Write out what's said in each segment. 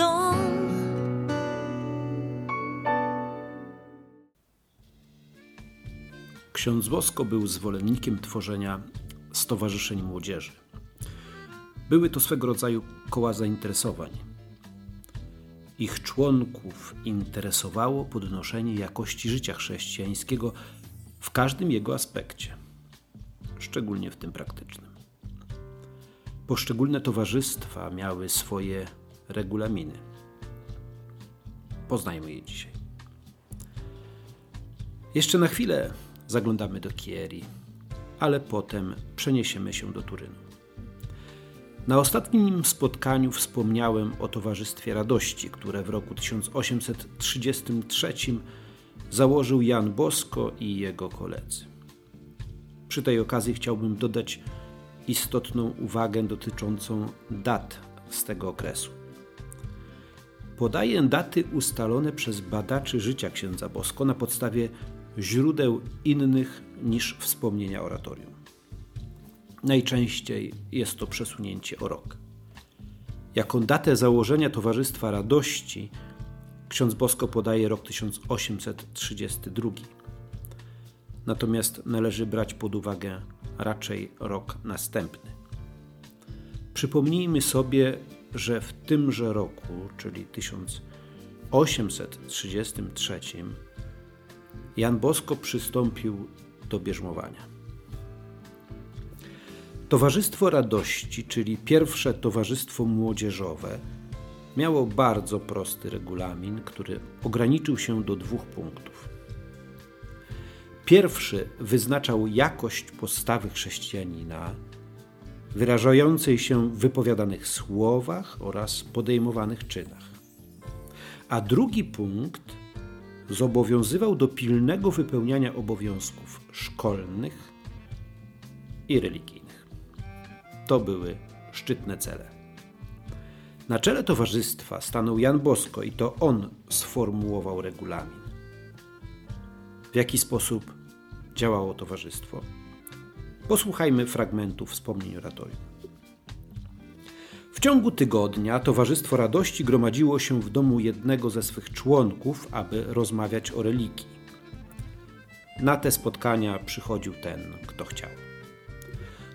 dom. Ksiądz Bosko był zwolennikiem tworzenia stowarzyszeń młodzieży. Były to swego rodzaju koła zainteresowań. Ich członków interesowało podnoszenie jakości życia chrześcijańskiego w każdym jego aspekcie, szczególnie w tym praktycznym. Poszczególne towarzystwa miały swoje regulaminy. Poznajmy je dzisiaj. Jeszcze na chwilę zaglądamy do Chieri, ale potem przeniesiemy się do Turynu. Na ostatnim spotkaniu wspomniałem o Towarzystwie Radości, które w roku 1833 założył Jan Bosko i jego koledzy. Przy tej okazji chciałbym dodać istotną uwagę dotyczącą dat z tego okresu. Podaję daty ustalone przez badaczy życia księdza Bosko na podstawie źródeł innych niż wspomnienia oratorium. Najczęściej jest to przesunięcie o rok. Jako datę założenia Towarzystwa Radości ksiądz Bosko podaje rok 1832. Natomiast należy brać pod uwagę raczej rok następny. Przypomnijmy sobie, że w tymże roku, czyli 1833, Jan Bosko przystąpił do bierzmowania. Towarzystwo Radości, czyli pierwsze towarzystwo młodzieżowe, miało bardzo prosty regulamin, który ograniczył się do dwóch punktów. Pierwszy wyznaczał jakość postawy chrześcijanina, wyrażającej się w wypowiadanych słowach oraz podejmowanych czynach. A drugi punkt zobowiązywał do pilnego wypełniania obowiązków szkolnych i religijnych. To były szczytne cele. Na czele towarzystwa stanął Jan Bosko i to on sformułował regulamin. W jaki sposób działało towarzystwo? Posłuchajmy fragmentu wspomnień oratorium. W ciągu tygodnia Towarzystwo Radości gromadziło się w domu jednego ze swych członków, aby rozmawiać o religii. Na te spotkania przychodził ten, kto chciał.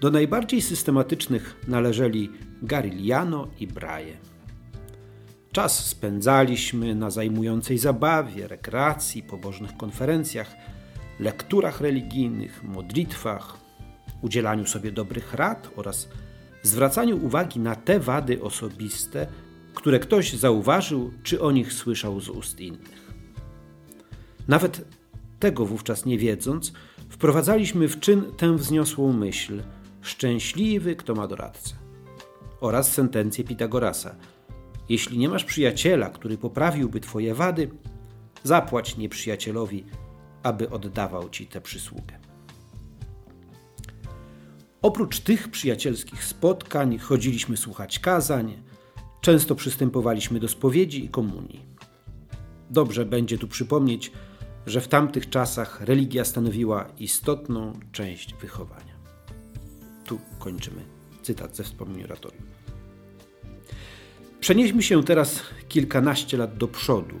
Do najbardziej systematycznych należeli Gariliano i Braje. Czas spędzaliśmy na zajmującej zabawie, rekreacji, pobożnych konferencjach, lekturach religijnych, modlitwach, udzielaniu sobie dobrych rad oraz zwracaniu uwagi na te wady osobiste, które ktoś zauważył czy o nich słyszał z ust innych. Nawet tego wówczas nie wiedząc, wprowadzaliśmy w czyn tę wzniosłą myśl: szczęśliwy, kto ma doradcę. Oraz sentencję Pitagorasa: Jeśli nie masz przyjaciela, który poprawiłby twoje wady, zapłać nieprzyjacielowi, aby oddawał ci tę przysługę. Oprócz tych przyjacielskich spotkań chodziliśmy słuchać kazań, często przystępowaliśmy do spowiedzi i komunii. Dobrze będzie tu przypomnieć, że w tamtych czasach religia stanowiła istotną część wychowania. Tu kończymy cytat ze wspomnień oratorium. Przenieśmy się teraz kilkanaście lat do przodu,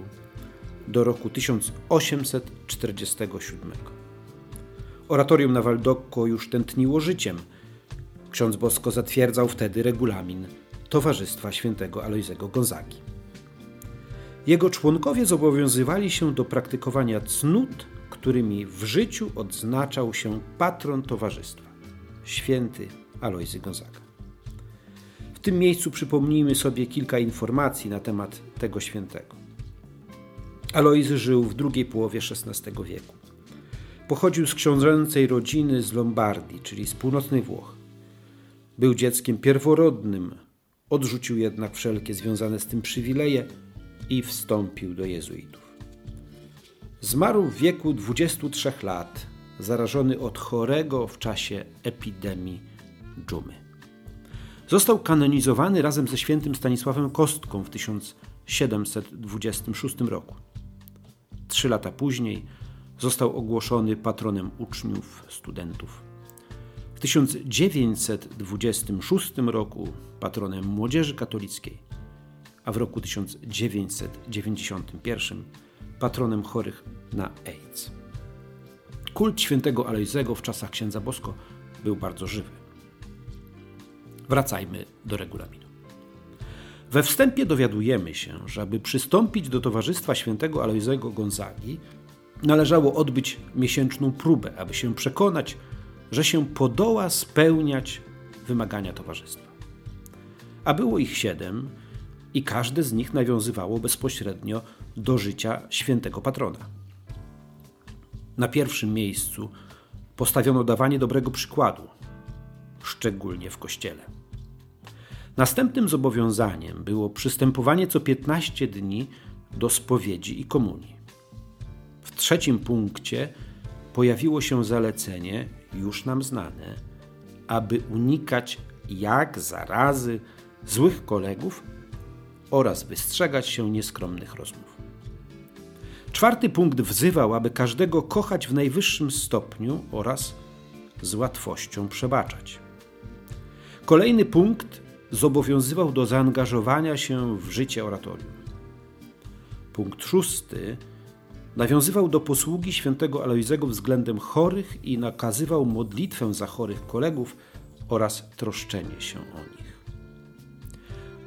do roku 1847. Oratorium na Waldocco już tętniło życiem. Ksiądz Bosko zatwierdzał wtedy regulamin Towarzystwa Świętego Alojzego Gonzagi. Jego członkowie zobowiązywali się do praktykowania cnót, którymi w życiu odznaczał się patron towarzystwa, święty Alojzy Gonzaga. W tym miejscu przypomnijmy sobie kilka informacji na temat tego świętego. Alojzy żył w drugiej połowie XVI wieku. Pochodził z książęcej rodziny z Lombardii, czyli z północnych Włoch. Był dzieckiem pierworodnym, odrzucił jednak wszelkie związane z tym przywileje i wstąpił do jezuitów. Zmarł w wieku 23 lat, zarażony od chorego w czasie epidemii dżumy. Został kanonizowany razem ze świętym Stanisławem Kostką w 1726 roku. Trzy lata później został ogłoszony patronem uczniów, studentów. W 1926 roku patronem młodzieży katolickiej, a w roku 1991 patronem chorych na AIDS. kult świętego Alojzego w czasach księdza Bosko był bardzo żywy. Wracajmy do regulaminu. We wstępie dowiadujemy się, że aby przystąpić do Towarzystwa Świętego Alojzego Gonzagi, należało odbyć miesięczną próbę, aby się przekonać, że się podoła spełniać wymagania towarzystwa. A było ich siedem i każde z nich nawiązywało bezpośrednio do życia świętego patrona. Na pierwszym miejscu postawiono dawanie dobrego przykładu, szczególnie w kościele. Następnym zobowiązaniem było przystępowanie co 15 dni do spowiedzi i komunii. W trzecim punkcie pojawiło się zalecenie, już nam znane, aby unikać jak zarazy, złych kolegów oraz wystrzegać się nieskromnych rozmów. Czwarty punkt wzywał, aby każdego kochać w najwyższym stopniu oraz z łatwością przebaczać. Kolejny punkt zobowiązywał do zaangażowania się w życie oratorium. Punkt szósty nawiązywał do posługi świętego Alojzego względem chorych i nakazywał modlitwę za chorych kolegów oraz troszczenie się o nich.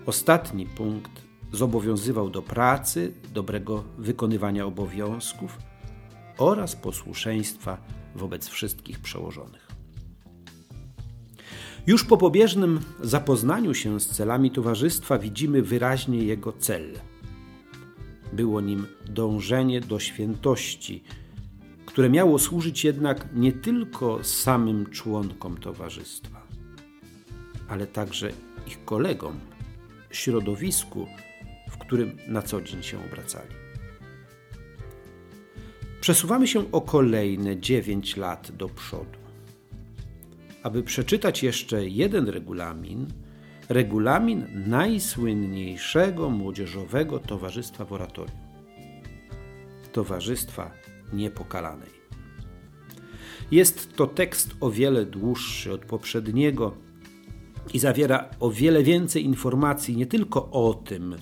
Ostatni punkt zobowiązywał do pracy, dobrego wykonywania obowiązków oraz posłuszeństwa wobec wszystkich przełożonych. Już po pobieżnym zapoznaniu się z celami towarzystwa widzimy wyraźnie jego cel. Było nim dążenie do świętości, które miało służyć jednak nie tylko samym członkom towarzystwa, ale także ich kolegom, środowisku, w którym na co dzień się obracali. Przesuwamy się o kolejne 9 lat do przodu. Aby przeczytać jeszcze jeden regulamin, regulamin najsłynniejszego młodzieżowego towarzystwa w oratorium Towarzystwa Niepokalanej. Jest to tekst o wiele dłuższy od poprzedniego i zawiera o wiele więcej informacji nie tylko o tym,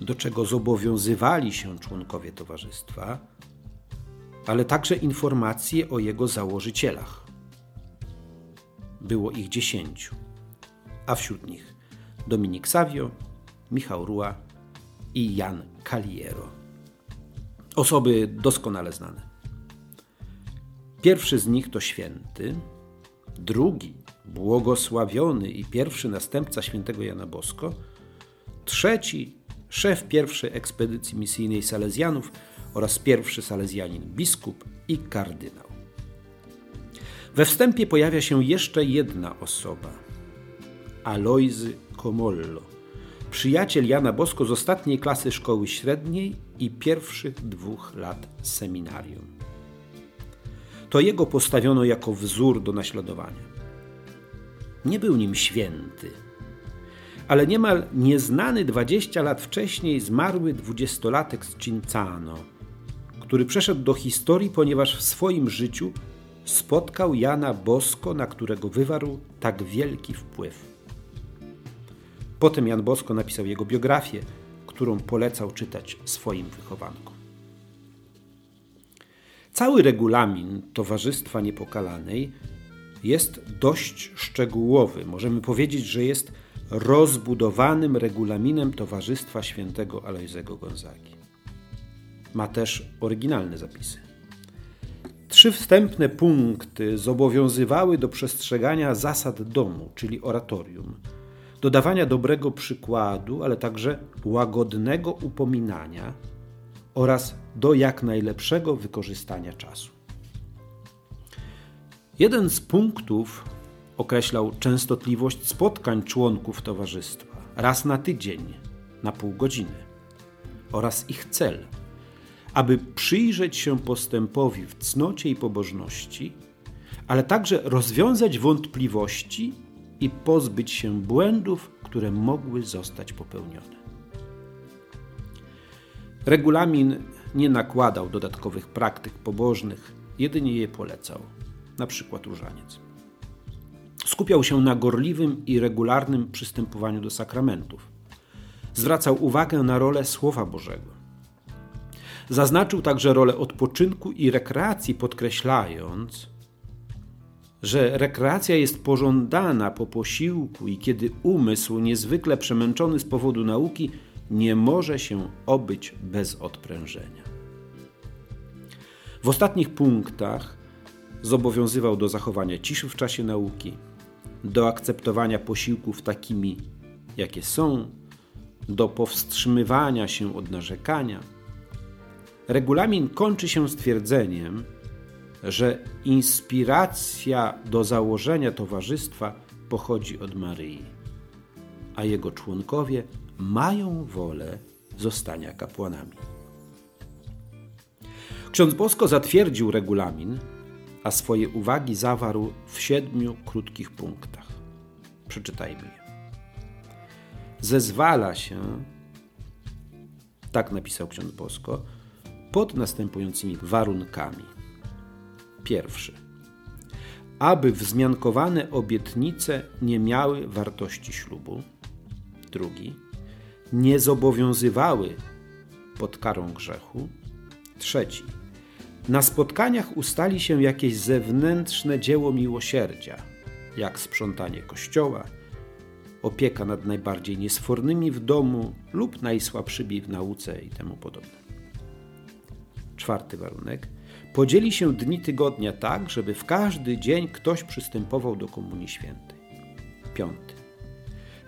do czego zobowiązywali się członkowie towarzystwa, ale także informacje o jego założycielach. Było ich dziesięciu, a wśród nich Dominik Savio, Michał Rua i Jan Caliero. Osoby doskonale znane. Pierwszy z nich to święty, drugi błogosławiony i pierwszy następca świętego Jana Bosko, trzeci szef pierwszej ekspedycji misyjnej Salezjanów oraz pierwszy salezjanin biskup i kardynał. We wstępie pojawia się jeszcze jedna osoba Alojzy Komollo, przyjaciel Jana Bosko z ostatniej klasy szkoły średniej i pierwszych dwóch lat seminarium. To jego postawiono jako wzór do naśladowania. Nie był nim święty, ale niemal nieznany 20 lat wcześniej zmarły dwudziestolatek z Cincano, który przeszedł do historii, ponieważ w swoim życiu spotkał Jana Bosko, na którego wywarł tak wielki wpływ. Potem Jan Bosko napisał jego biografię, którą polecał czytać swoim wychowankom. Cały regulamin Towarzystwa Niepokalanej jest dość szczegółowy. Możemy powiedzieć, że jest rozbudowanym regulaminem Towarzystwa Świętego Alojzego Gonzagi. Ma też oryginalne zapisy. Trzy wstępne punkty zobowiązywały do przestrzegania zasad domu, czyli oratorium, dodawania dobrego przykładu, ale także łagodnego upominania oraz do jak najlepszego wykorzystania czasu. Jeden z punktów określał częstotliwość spotkań członków towarzystwa raz na tydzień, na pół godziny oraz ich cel, aby przyjrzeć się postępowi w cnocie i pobożności, ale także rozwiązać wątpliwości i pozbyć się błędów, które mogły zostać popełnione. Regulamin nie nakładał dodatkowych praktyk pobożnych, jedynie je polecał na przykład różaniec. Skupiał się na gorliwym i regularnym przystępowaniu do sakramentów. Zwracał uwagę na rolę Słowa Bożego. Zaznaczył także rolę odpoczynku i rekreacji, podkreślając, że rekreacja jest pożądana po posiłku i kiedy umysł, niezwykle przemęczony z powodu nauki, nie może się obyć bez odprężenia. W ostatnich punktach zobowiązywał do zachowania ciszy w czasie nauki, do akceptowania posiłków takimi, jakie są, do powstrzymywania się od narzekania. Regulamin kończy się stwierdzeniem, że inspiracja do założenia towarzystwa pochodzi od Maryi, a jego członkowie mają wolę zostania kapłanami. Ksiądz Bosko zatwierdził regulamin, a swoje uwagi zawarł w siedmiu krótkich punktach. Przeczytajmy je. Zezwala się, tak napisał ksiądz Bosko, pod następującymi warunkami. Pierwszy. Aby wzmiankowane obietnice nie miały wartości ślubu. Drugi. Nie zobowiązywały pod karą grzechu. Trzeci. Na spotkaniach ustali się jakieś zewnętrzne dzieło miłosierdzia, jak sprzątanie kościoła, opieka nad najbardziej niesfornymi w domu lub najsłabszymi w nauce i temu podobne. Czwarty warunek – Podzieli się dni tygodnia tak, żeby w każdy dzień ktoś przystępował do Komunii Świętej. Piąty.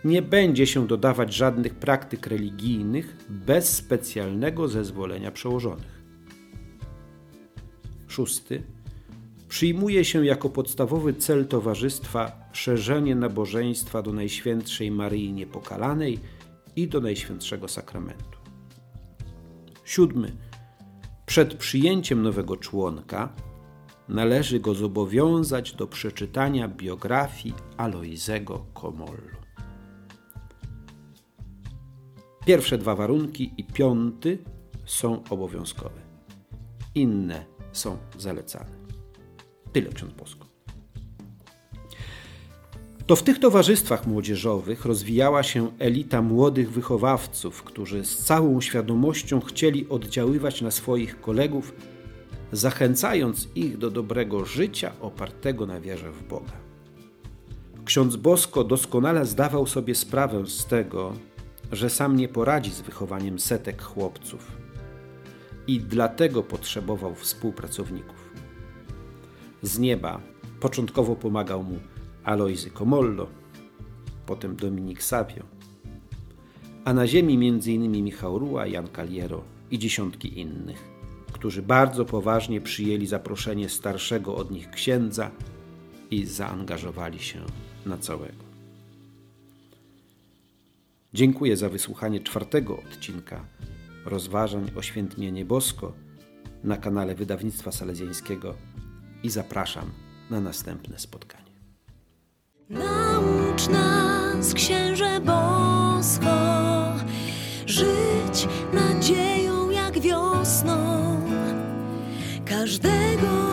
Nie będzie się dodawać żadnych praktyk religijnych bez specjalnego zezwolenia przełożonych. Szósty. Przyjmuje się jako podstawowy cel towarzystwa szerzenie nabożeństwa do Najświętszej Maryi Niepokalanej i do Najświętszego Sakramentu. Siódmy przed przyjęciem nowego członka należy go zobowiązać do przeczytania biografii Aloizego Komollo. Pierwsze dwa warunki i piąty są obowiązkowe. Inne są zalecane. Tyle ksiądz Bosko. To w tych towarzystwach młodzieżowych rozwijała się elita młodych wychowawców, którzy z całą świadomością chcieli oddziaływać na swoich kolegów, zachęcając ich do dobrego życia opartego na wierze w Boga. Ksiądz Bosko doskonale zdawał sobie sprawę z tego, że sam nie poradzi z wychowaniem setek chłopców i dlatego potrzebował współpracowników. Z nieba początkowo pomagał mu Alojzy Komollo, potem Dominik Savio, a na ziemi m.in. Michał Ruła, Jan Kaliero i dziesiątki innych, którzy bardzo poważnie przyjęli zaproszenie starszego od nich księdza i zaangażowali się na całego. Dziękuję za wysłuchanie czwartego odcinka rozważań o świętmienie Bosko na kanale Wydawnictwa Salezjańskiego i zapraszam na następne spotkanie. Naucz nas, Księże Bosko, żyć nadzieją jak wiosną każdego.